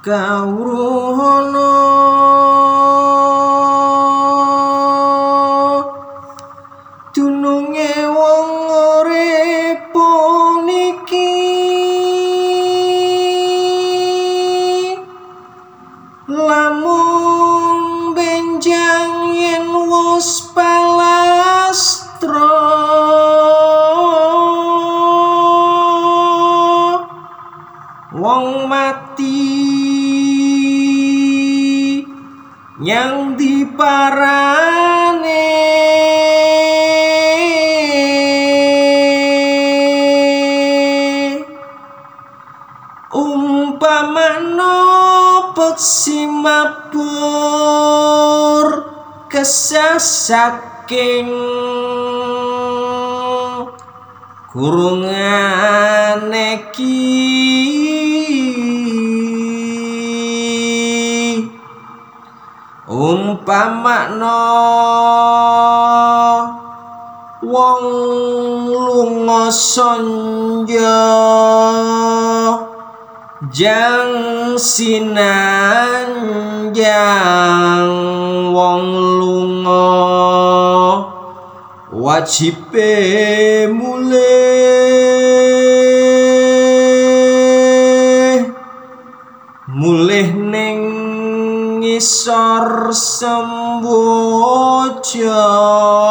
kawruhana dununge wong urip niki? Lamun benjang yen wis palastra wong mati nyang diparane umpamano peksi mabur kesasaking kurungane umpamano wong lunga sonja jang sinanjang wong lunga. Wajibe mulih mulih ning misar sembuh jauh.